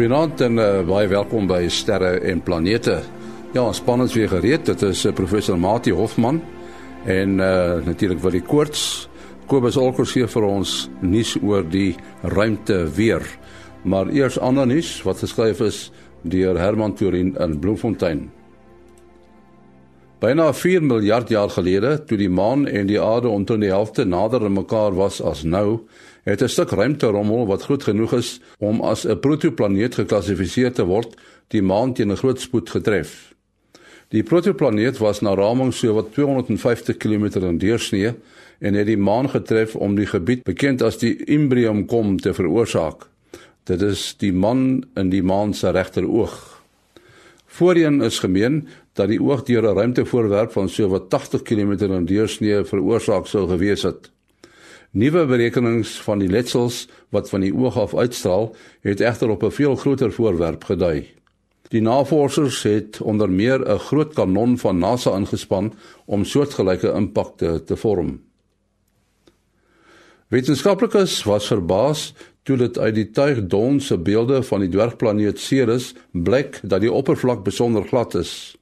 Goeienaand en uh, baie welkom by Sterre en Planete. Ja, spannend weer gereed. Dit is uh, professor Mati Hofman en uh, natuurlik Willie Koorts. Kobus Olkers hier vir ons nuus oor die ruimte weer. Maar eers ander nuus wat geskryf is deur Herman Turin in Bloemfontein. Byna 4 miljard jaar gelede, toe die maan en die aarde omtrent die helfte nader aan mekaar was as nou, het 'n stuk ruimterommel wat groot genoeg is om as 'n protoplaneet geklassifiseer te word, die maan teen 'n groot spoed getref. Die protoplaneet was na raming so wat 250 km in deursnee en het die maan getref om die gebied bekend as die Imbrium kom te veroorsaak. Dit is die man in die maan se regteroog. Voorheen is gemeen dat die oog deur 'n ruimtevoorwerp van so wat 80 km in deursnee veroorsaak sou gewees het. Nuwe berekenings van die letsels wat van die oog af uitstraal, het egter op 'n veel groter voorwerp gedui. Die navorsers het onder meer 'n groot kanon van NASA ingespan om soortgelyke impakte te vorm. Wetenskaplikes was verbaas toe dit uit die tuig Dawn se beelde van die dwergplaneet Ceres blyk dat die oppervlak besonder glad is.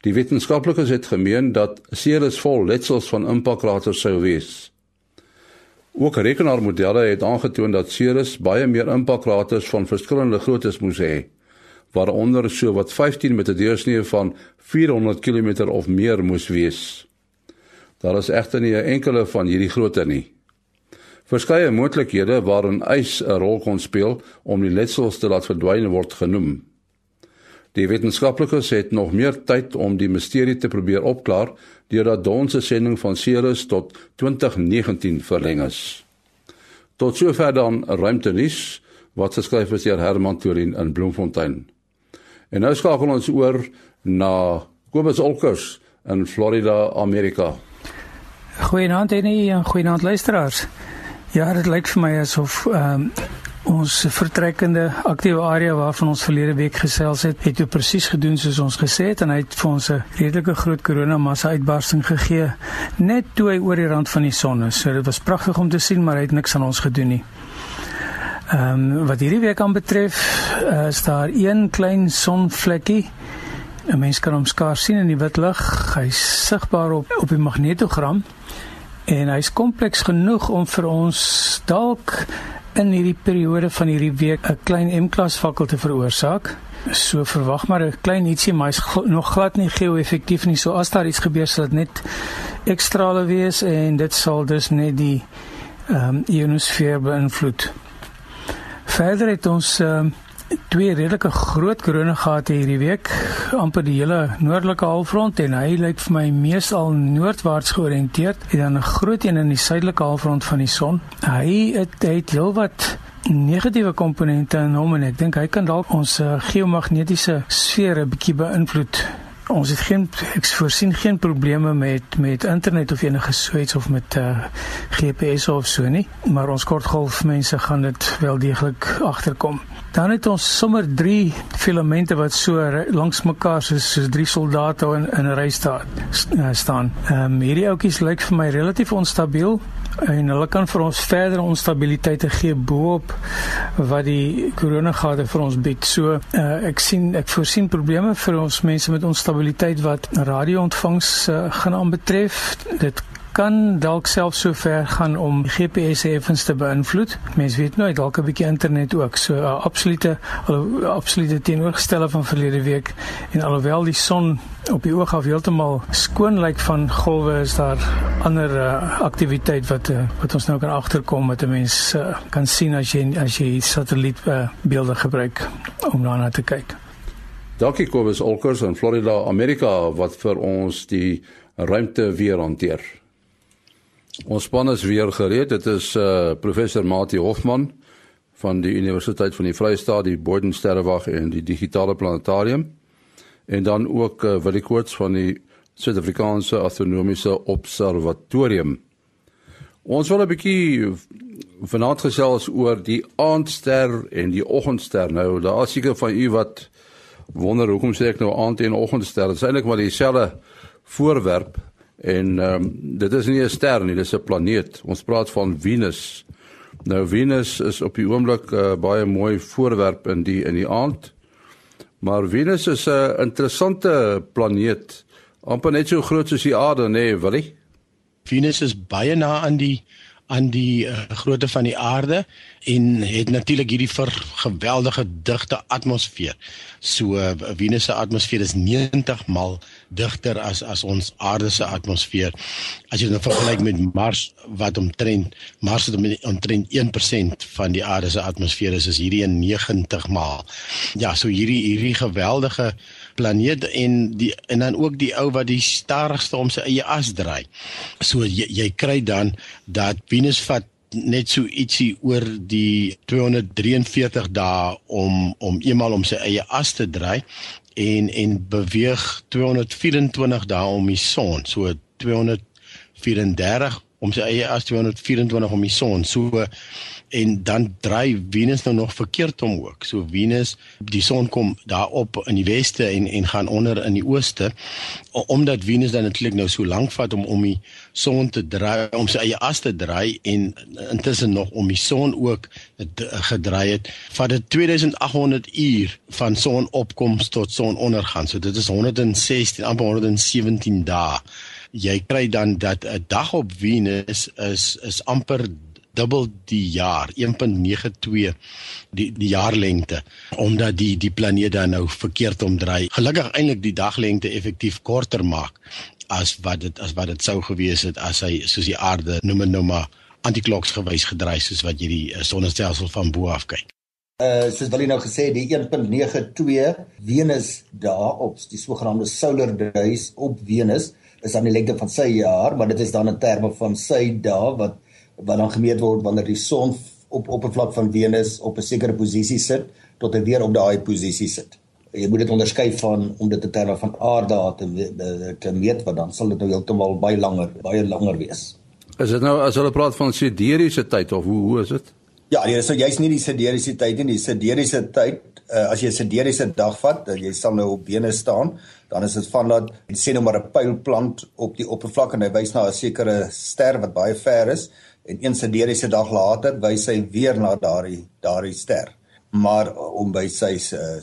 Die wetenskaplikes het gemeen dat Ceres vol letsels van impakkraters sou wees. Ook rekenaarmodelle het aangetoon dat Ceres baie meer impakkraters van verskillende groottes moes hê, waaronder so wat 15 met 'n deursnee van 400 km of meer moes wees. Daar is egter nie 'n enkele van hierdie grootte nie. Verskeie moontlikhede waarin ys 'n rol kon speel om die letsels te laat verdwyn word genoem. Die wetenskaplikes het nog meer tyd om die misterie te probeer opklaar deurdat Dawn se sending van Ceres tot 2019 verleng is. Tot sover dan ruimtenis wat geskryf is deur Herman Turin in Bloemfontein. En nou skakel ons oor na Kobus Olkers in Florida, Amerika. Goeienaand en goeienaand luisteraars. Ja, dit lyk vir my asof ehm um, Ons vertrekkende aktiewe area waarvan ons verlede week gesels het, het dit presies gedoen soos ons gesê het en hy het vir ons 'n redelike groot koronamassa uitbarsting gegee net toe hy oor die rand van die son is. So dit was pragtig om te sien, maar hy het niks aan ons gedoen nie. Ehm um, wat hierdie week aanbetref, uh, is daar een klein sonvlekkie. 'n Mens kan hom skaars sien in die wit lig. Hy's sigbaar op op die magnetogram en hy's kompleks genoeg om vir ons dalk in hierdie periode van hierdie week 'n klein M-klas fakkel te veroorsaak. So verwag maar 'n klein ietsie, maar is nog glad nie geo-effektief nie. So as daar iets gebeur, sal dit net ekstrale wees en dit sal dus net die ehm um, ionosfeer beïnvloed. Verder het ons ehm um, twee redelike groot korone gehad hierdie week. Amper die hele noordelike halfrond en hy lyk vir my meestal noordwaarts georiënteerd en dan 'n groot een in die suidelike halfrond van die son. Hy het het heelwat negatiewe komponente in hom en ek dink hy kan dalk ons uh, geomagnetiese sfere bietjie beïnvloed. Ons het geen ek voorsien geen probleme met met internet of enige soets of met uh, eh, GPS of so nie maar ons kortgolfmense gaan dit wel deeglik agterkom Dan het ons sommer 3 filamente wat so langs mekaar soos soos drie soldate in 'n ry staan staan. Ehm um, hierdie ouetjies lyk vir my relatief onstabiel en hulle kan vir ons verdere onstabiliteit gee bo-op wat die koronagate vir ons bied. So uh, ek sien ek voorsien probleme vir ons mense met onstabiliteit wat radio-ontvangs uh, gaan aanbetref. Dit kan dalk self so ver gaan om GPS effens te beïnvloed. Mense weet nooit dalk 'n bietjie internet ook. So uh, absolute absolute teenoorgestelde van verlede week en alhoewel die son op die oog af heeltemal skoon lyk van golwe is daar ander uh, aktiwiteit wat uh, wat ons nou kan agterkom met 'n mens uh, kan sien as jy as jy satelliet uh, beelde gebruik om daarna te kyk. Dankie Kobus Olkers in Florida, Amerika wat vir ons die ruimte weer hanteer. Ons span is weer gereed. Dit is uh professor Mati Hofman van die Universiteit van die Vrye State, die Boden Sterrewag en die Digitale Planetarium. En dan ook uh, Willie Koorts van die Suid-Afrikaanse Astronomiese Observatorium. Ons wil 'n bietjie vanaand gesels oor die aandster en die oggendster. Nou, daar is seker van u wat wonder hoekom sê ek nou aand en oggendster? Dit is eintlik maar dieselfde voorwerp En ehm um, dit is nie 'n ster nie, dis 'n planeet. Ons praat van Venus. Nou Venus is op die oomblik 'n uh, baie mooi voorwerp in die in die aand. Maar Venus is 'n interessante planeet, amper net so groot soos die aarde, nê, nee, wil jy? Venus is baie na aan die aan die uh, grootte van die aarde en het natuurlik hierdie geweldige digte atmosfeer. So uh, Venus se atmosfeer is 90 maal digter as as ons aarde se atmosfeer. As jy dit nou vergelyk met Mars wat omtrent Mars het omtrent 1% van die aarde se atmosfeer is, is hierdie 90 maal. Ja, so hierdie hierdie geweldige planeet en die en dan ook die ou wat die stadigste om sy eie as draai. So jy, jy kry dan dat Venus vat net so ietsie oor die 243 dae om om eenmal om sy eie as te draai en en beweeg 224 dae om die son. So 234 om sy eie as 224 om die son. So en dan draai Venus nou nog verkeerd om ook. So Venus, die son kom daar op in die weste en en gaan onder in die ooste omdat Venus dan eintlik nou so lank vat om om die son te draai, om sy eie as te draai en intussen nog om die son ook gedraai het. Vat dit 2800 uur van sonopkoms tot sonondergang. So dit is 116 amper 117 dae. Jy kry dan dat 'n dag op Venus is is amper dubbel die jaar 1.92 die die jaarlengte omdat die die planeet dan nou verkeerd omdraai. Gelukkig eintlik die daglengte effektief korter maak as wat dit as wat dit sou gewees het as hy soos die aarde noem nou maar antikloks gewys gedraai soos wat jy die uh, sonnestelsel van bo af kyk. Uh soos wat jy nou gesê die 1.92 Venus daarop die sogenaamde solar days op Venus is aan die lengte van sy jaar, maar dit is dan in terme van sy dae wat wat dan gemeet word wanneer die son op oppervlak van Venus op 'n sekere posisie sit tot hy weer op daai posisie sit. Jy moet dit onderskei van om dit te terme van aarde te te meet wat dan sal dit nou heeltemal baie langer baie langer wees. Is dit nou as hulle praat van sideriese tyd of hoe hoe is dit? Ja, nee, so jy's nie die sideriese tyd nie, die sideriese tyd uh, as jy 'n sideriese dag vat, dat jy sal nou op bene staan, dan is dit van dat sê nou maar 'n pyl plant op die oppervlak en hy wys na 'n sekere ster wat baie ver is en een se deriese dag later wys hy weer na daardie daardie ster. Maar om by sy uh,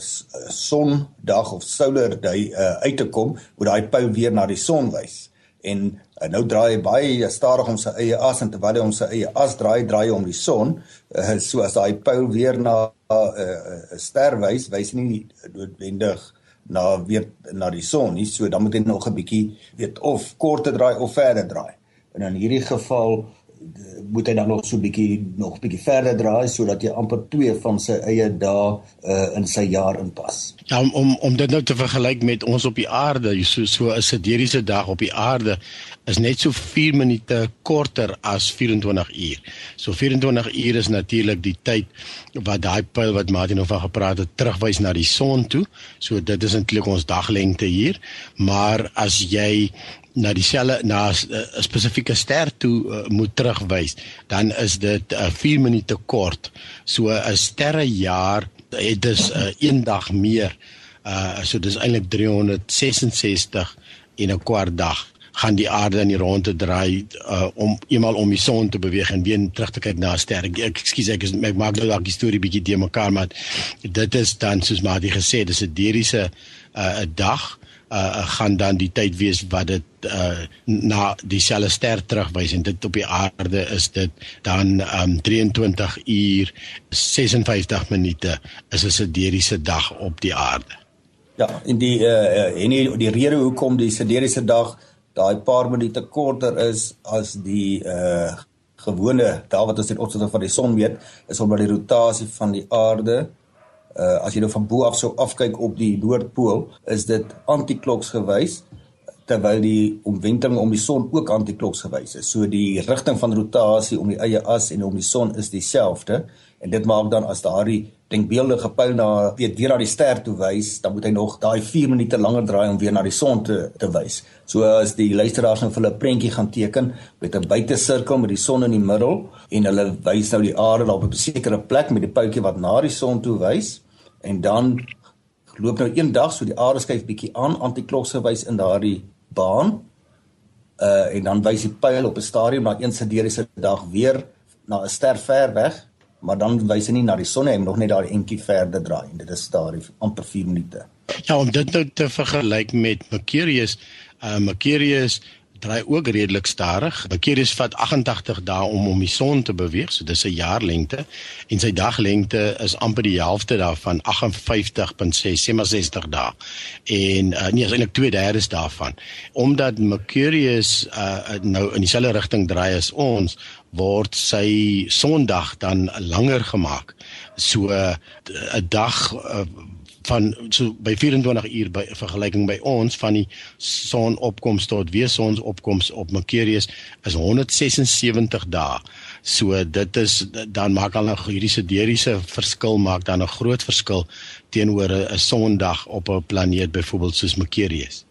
sondag of solar day uh, uit te kom moet daai pyl weer na die son wys. En uh, nou draai hy baie stadig om sy eie as en terwyl hy om sy eie as draai draai om die son. Uh, so as daai pyl weer na 'n uh, ster wys wys nie noodwendig na weer na die son nie. So dan moet hy nog 'n bietjie weet of korter draai of verder draai. En in hierdie geval moet hy dan nog so bietjie nog bietjie verder draai sodat jy amper 2 van sy eie dae uh, in sy jaar inpas. Ja om om om dit nou te vergelyk met ons op die aarde, so so 'n sideriese dag op die aarde is net so 4 minute korter as 24 uur. So 24 uur is natuurlik die tyd wat daai pyl wat Martin nou van gepraat het terugwys na die son toe. So dit is eintlik ons daglengte hier, maar as jy na dieselfde na 'n spesifieke ster toe uh, moet terugwys, dan is dit 'n uh, 4 minute kort. So 'n sterrejaar het dus 'n uh, een dag meer. Uh so dis eintlik 366 en 'n kwart dag gaan die aarde in die ronde draai uh, om eenmal om die son te beweeg en weer terug te kyk na 'n ster. Ek ekskuus ek, ek, ek maak nou dalk die storie bietjie de mekaar maar dit is dan soos maar die gesê dis 'n deriese 'n uh, dag uh, gaan dan die tyd wees wat dit uh, na dieselfde ster terugwys en dit op die aarde is dit dan um, 23 uur 56 minute is 'n sideriese dag op die aarde. Ja, en die uh, en die, die rede hoekom die sideriese dag daai paar minute korter is as die uh gewone dag wat ons in opsigte van die son weet is omdat die rotasie van die aarde uh as jy nou van bo af sou afkyk op die noordpool, is dit antikloks gewys terwyl die omwenteling om die son ook antikloks gewys is. So die rigting van rotasie om die eie as en om die son is dieselfde en dit maak dan as daardie denkbeeldige pyl na weet weer na die ster toe wys, dan moet hy nog daai 4 minute langer draai om weer na die son te te wys. So as die luisteraars nou vir hulle prentjie gaan teken met 'n buitesirkel met die son in die middel en hulle wys nou die aarde daar op 'n sekere plek met die pyltjie wat na die son toe wys en dan loop nou een dag so die aarde skuif bietjie aan antikloks gewys in daardie baan uh en dan wys die pyl op 'n stadium na een sideriese dag weer na 'n ster ver weg, maar dan wys hy nie na die son nie, hy moet nog net daar eentjie verder draai en dit is daar amper 4 minute. Ja, om dit nou te vergelyk met Mercurius, uh Mercurius draai ook redelik stadig. Mercurius vat 88 dae om om die son te beweeg, so dis 'n jaar lengte en sy daglengte is amper die helfte daarvan 58.6 sê maar 60 dae. En uh, nee, is eintlik 2/3 daarvan. Omdat Mercurius uh, nou in dieselfde rigting draai as ons, word sy sondag dan langer gemaak. So 'n uh, dag van so by 24 uur by vergelyking by ons van die sonopkoms tot weer sonsopkoms op Mercurius is 176 dae. So dit is dan maak al 'n hierdie sideriese verskil maak dan 'n groot verskil teenoor 'n sondag op 'n planeet byvoorbeeld soos Mercurius.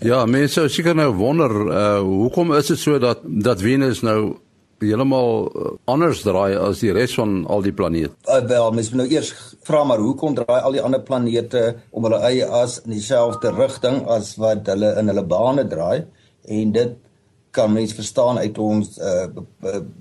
Ja, mense sou seker nou wonder uh hoekom is dit so dat dat Venus nou heeltemal uh, anders draai as die res van al die planete. Uh, wel, mens moet nou eers vra maar hoekom draai al die ander planete om hulle eie as in dieselfde rigting as wat hulle in hulle bane draai? En dit kan mens verstaan uit ons uh,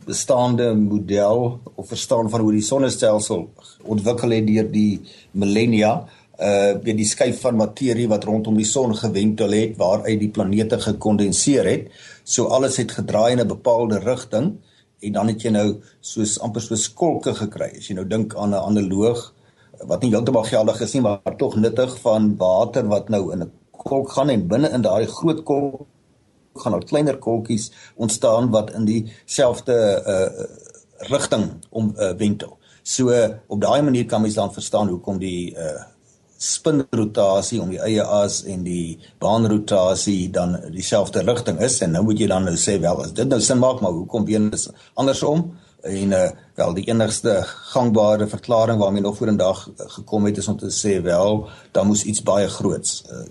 bestaande model of verstaan van hoe die sonnestelsel ontwikkel het deur die millennia uh die skuif van materie wat rondom die son gewentel het waaruit die planete gekondenseer het. So alles het gedraai in 'n bepaalde rigting en dan het jy nou soos amper so skolke gekry. As jy nou dink aan 'n analoog wat nie heeltemal geldig is nie, maar tog nuttig van water wat nou in 'n kolk gaan en binne in daai groot kolk gaan nou kleiner kolkies ontstaan wat in dieselfde uh rigting om uh, wentel. So op daai manier kan mens dan verstaan hoekom die uh spinrotasie om die eie as en die baanrotasie dan dieselfde rigting is. En nou moet jy dan nou sê wel as dit nou sin maak maar hoekom Venus andersom? En uh, wel die enigste gangbare verklaring waarmee nog vorendag gekom het is om te sê wel dan moes iets baie groots uh,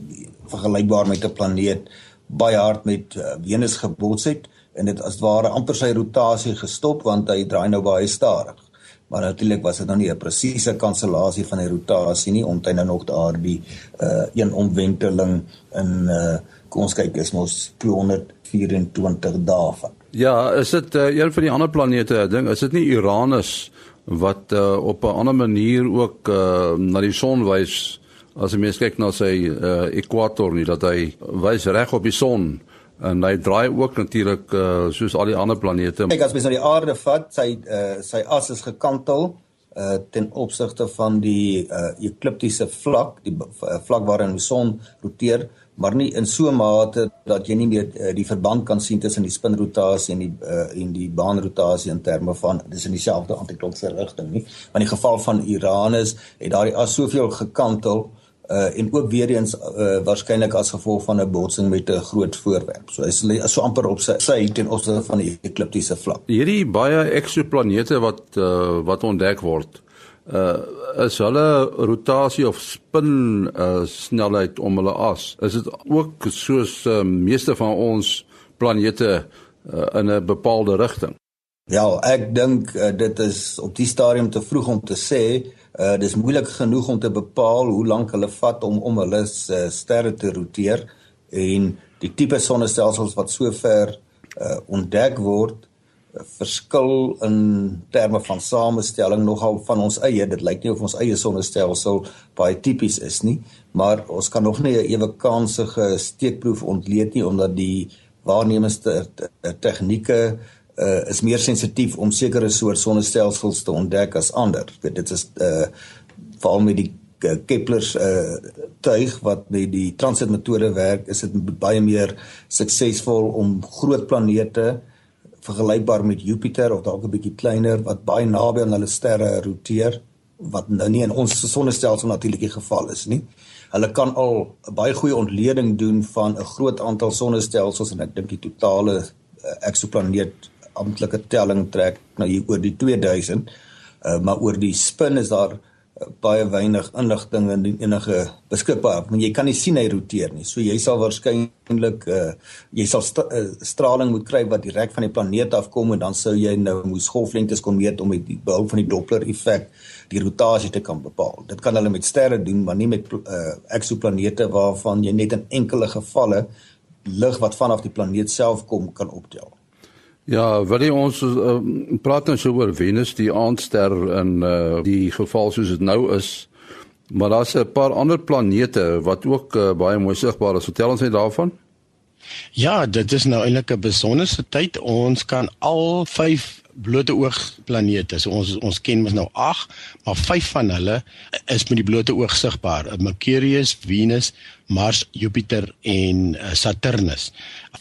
vergelykbaar met 'n planeet baie hard met uh, Venus gebots het en dit as ware amper sy rotasie gestop want hy draai nou baie stadig maar natuurlik was dit nou nie 'n presiese kansellasie van die rotasie nie. Hy nou nog daardie uh een omwenteling in uh kom ons kyk is mos 224 dae van. Ja, is dit uh, een van die ander planete ding, is dit nie Uranus wat uh, op 'n ander manier ook uh, na die son wys as jy mens kyk na sy uh, ekwator nie dat hy wys reg op die son en hy draai ook natuurlik uh, soos al die ander planete. Kyk as mens na die aarde vat, sy uh, sy as is gekantel uh, ten opsigte van die uh, ekliptiese vlak, die uh, vlak waarin die son roteer, maar nie in so 'n mate dat jy nie meer uh, die verband kan sien tussen die spinrotasie en die uh, en die baanrotasie in terme van dis in dieselfde antiklokse rigting nie. Maar in die geval van Uranus het daardie as soveel gekantel uh en ook weer eens uh waarskynlik as gevolg van 'n botsing met 'n groot voorwerp. So hy is so amper op sy sy ten opsigte van die ekliptiese vlak. Hierdie baie eksoplanete wat uh wat ontdek word, uh is hulle rotasie of spin uh snelheid om hulle as. Is dit ook soos uh, meeste van ons planete uh, in 'n bepaalde rigting? Ja, ek dink uh, dit is op die stadium te vroeg om te sê Uh dis moeilik genoeg om te bepaal hoe lank hulle vat om om hulle uh, sterre te roteer en die tipe sonnestelsels wat sover uh ontdek word verskil in terme van samestelling nogal van ons eie. Dit lyk nie of ons eie sonnestelsel baie tipies is nie maar ons kan nog nie 'n ewe kansige steekproef ontleed nie omdat die waarnemende tegnieke uh, is meer sensitief om sekere soort sonnestelsels te ontdek as ander. Weet, dit is uh veral met die uh, Kepler's uh tuig wat met die transitmetode werk, is dit baie meer suksesvol om groot planete vergelykbaar met Jupiter of dalk 'n bietjie kleiner wat baie naby aan hulle sterre roteer wat nou nie in ons sonnestelsel natuurlik die geval is nie. Hulle kan al 'n baie goeie ontleding doen van 'n groot aantal sonnestelsels en ek dink die totale uh, eksoplaneet amptelike telling trek nou hier oor die 2000 uh, maar oor die spin is daar uh, baie weinig inligting en enige beskikbaar. Want jy kan nie sien hy roteer nie. So jy sal waarskynlik uh, jy sal st uh, straling moet kry wat direk van die planeet afkom en dan sou jy nou moes golflengtes kon meet om met die behulp van die doppler effek die rotasie te kan bepaal. Dit kan hulle met sterre doen maar nie met uh, eksoplanete waarvan jy net in enkele gevalle lig wat vanaf die planeet self kom kan optel Ja, wil jy ons uh, praat nou so oor Venus, die aandster in uh, die geval soos dit nou is. Maar daar's 'n paar ander planete wat ook uh, baie mooi sigbaar is. Vertel ons net daarvan. Ja, dit is nou eintlik 'n besonderse tyd. Ons kan al 5 blote oog planete. So ons ons ken mos nou 8, maar 5 van hulle is met die blote oog sigbaar. Mercurius, Venus, Mars, Jupiter en uh, Saturnus.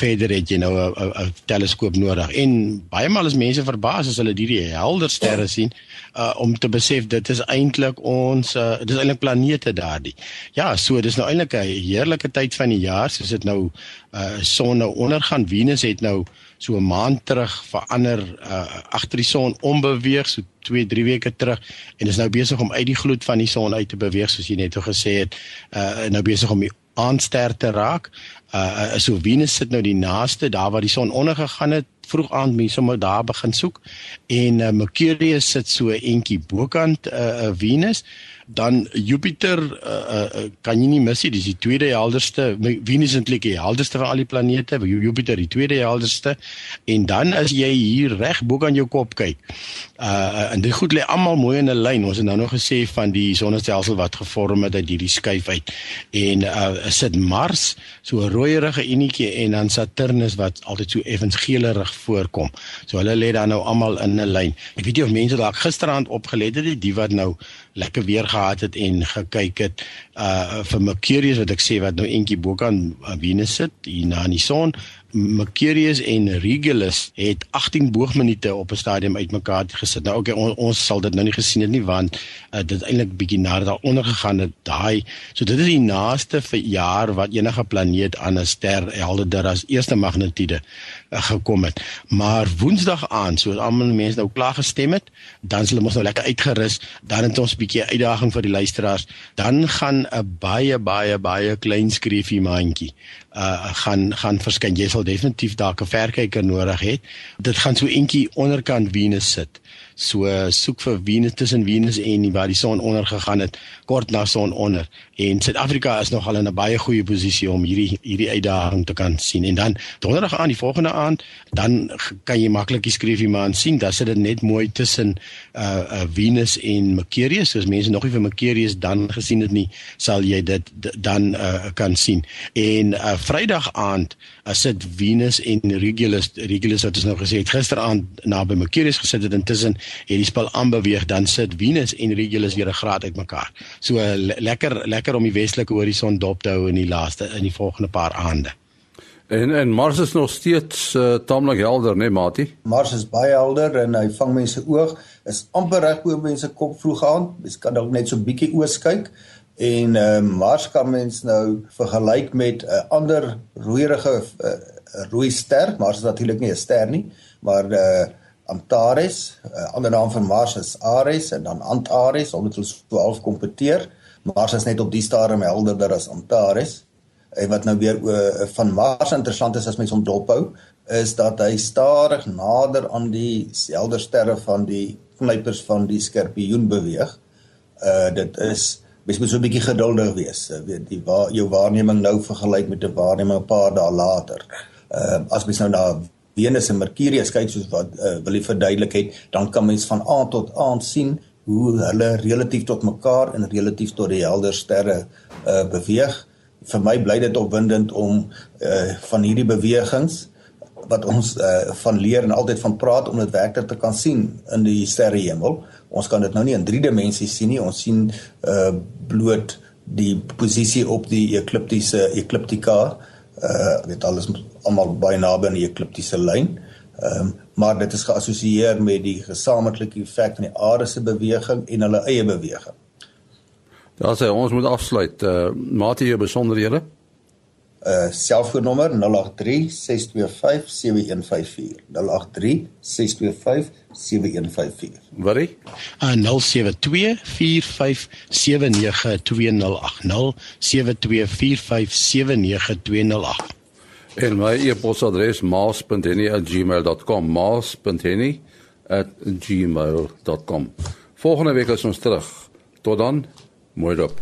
Verder het jy nou 'n teleskoop nodig. En baie maal is mense verbaas as hulle hierdie helder sterre sien uh, om te besef dit is eintlik ons uh, dis eintlik planete daardie. Ja, so dis nou eintlik 'n heerlike tyd van die jaar, soos dit nou uh, son nou ondergaan. Venus het nou so 'n maand terug verander uh, agter die son ombeweeg so 2 3 weke terug en is nou besig om uit die gloed van die son uit te beweeg soos jy net o gesê het uh, nou besig om die aandster te raak. Uh, so Venus sit nou die naaste daar waar die son ondergegaan het vroeg aand mense sommer daar begin soek. En uh, Mercurius sit so eentjie bokant uh, Venus dan Jupiter uh, uh, kan jy nie mis nie dis die tweede helderste Venus eintlik die helderste van al die planete Jupiter die tweede helderste. En dan as jy hier reg bo aan jou kop kyk uh, en dit goed lê almal mooi in 'n lyn. Ons het nou nog gesê van die sonnestelsel wat gevorm het uit hierdie skuif uit. En uh, sit Mars so 'n rooierige enetjie en dan Saturnus wat altyd so effens geelerig voorkom. So hulle lê dan nou almal in 'n lyn. Ek weet nie of mense dalk gisteraand opgelet het die wat nou lekker weer gehad het en gekyk het uh vir Mercurius wat ek sê wat nou eentjie bo kan Venus sit hier na die son Mercurius en Regulus het 18 boogminute op 'n stadium uitmekaar gesit. Nou okay, on, ons sal dit nou nie gesien het nie want uh, dit eintlik bietjie nader daaronder gegaan het. Daai so dit is die naaste vir jaar wat enige planeet aan 'n ster helderder as eerste magnitude uh, gekom het. Maar Woensdag aan, soos almal mense nou klaar gestem het, dan sal ons nou lekker uitgerus. Dan het ons 'n bietjie uitdaging vir die luisteraars. Dan gaan 'n baie baie baie klein skreefie mandjie uh gaan gaan verskyn. Jy sal definitief dalk 'n verkyker nodig hê. Dit gaan so eentjie onderkant Venus sit. So soek vir Venus tussen Venus en waar die son onder gegaan het, kort na son onder. En Suid-Afrika is nogal in 'n baie goeie posisie om hierdie hierdie uitdaging te kan sien. En dan donderdag aan die volgende aand, dan kan jy maklik die skryfie maan sien. Dan sit dit net mooi tussen uh, uh Venus en Mercurius. So as mense nog nie vir Mercurius dan gesien het nie, sal jy dit dan uh, kan sien. En uh Vrydag aand uh, sit Venus en Regulus Regulus wat ons nou gesê het gisteraand naby Mercurius gesit het intussen het die spel aanbeweeg dan sit Venus en Regulus weer 'n graad uitmekaar. So uh, lekker lekker om die westelike horison dop te hou in die laaste in die volgende paar aande. En en Mars is nog steeds uh, taamlik helder, né, nee, Mati? Mars is baie helder en hy vang mense oog. Is amper reg bo mense kop vroeg aan. Mens kan dalk net so bietjie oos kyk. En ehm uh, Mars kan mens nou vergelyk met 'n uh, ander rooierige uh, rooi ster. Mars is natuurlik nie 'n ster nie, maar uh Antares, 'n uh, ander naam vir Mars is Ares en dan Antares omdat hulle so half kompeteer. Mars is net op die stadium helderder as Antares. En wat nou weer uh, van Mars interessant is as mens hom dophou, is dat hy stadig nader aan die helder sterre van die knypers van die skorpioen beweeg. Uh dit is mens moet so 'n bietjie geduldig wees. Uh, weet die waar jou waarneming nou vergelyk met 'n waarneming 'n paar dae later. Uh as mens nou na Venus en Mercurius kyk soos wat uh, wil jy verduidelik het, dan kan mens van aand tot aand sien hoe hulle relatief tot mekaar en relatief tot die helder sterre uh, beweeg. Vir my bly dit opwindend om uh, van hierdie bewegings wat ons uh, van leer en altyd van praat om dit werklik te kan sien in die sterrehemel. Ons kan dit nou nie in 3 dimensies sien nie. Ons sien uh, bloot die posisie op die ekliptiese ekliptika uh weet alles almal baie naby aan die ekliptiese lyn. Ehm um, maar dit is geassosieer met die gesamentlike effek van die aarde se beweging en hulle eie beweging. Daar sê ons moet afsluit. Uh maat jy besonderhede? Uh selfoonnommer 083 625 7154. 083 625 7154. Watie? Uh 072 4579208. 072 4579208. En my e-posadres maas.henny@gmail.com maas.henny@gmail.com Volgende week is ons terug. Tot dan, mooi dop.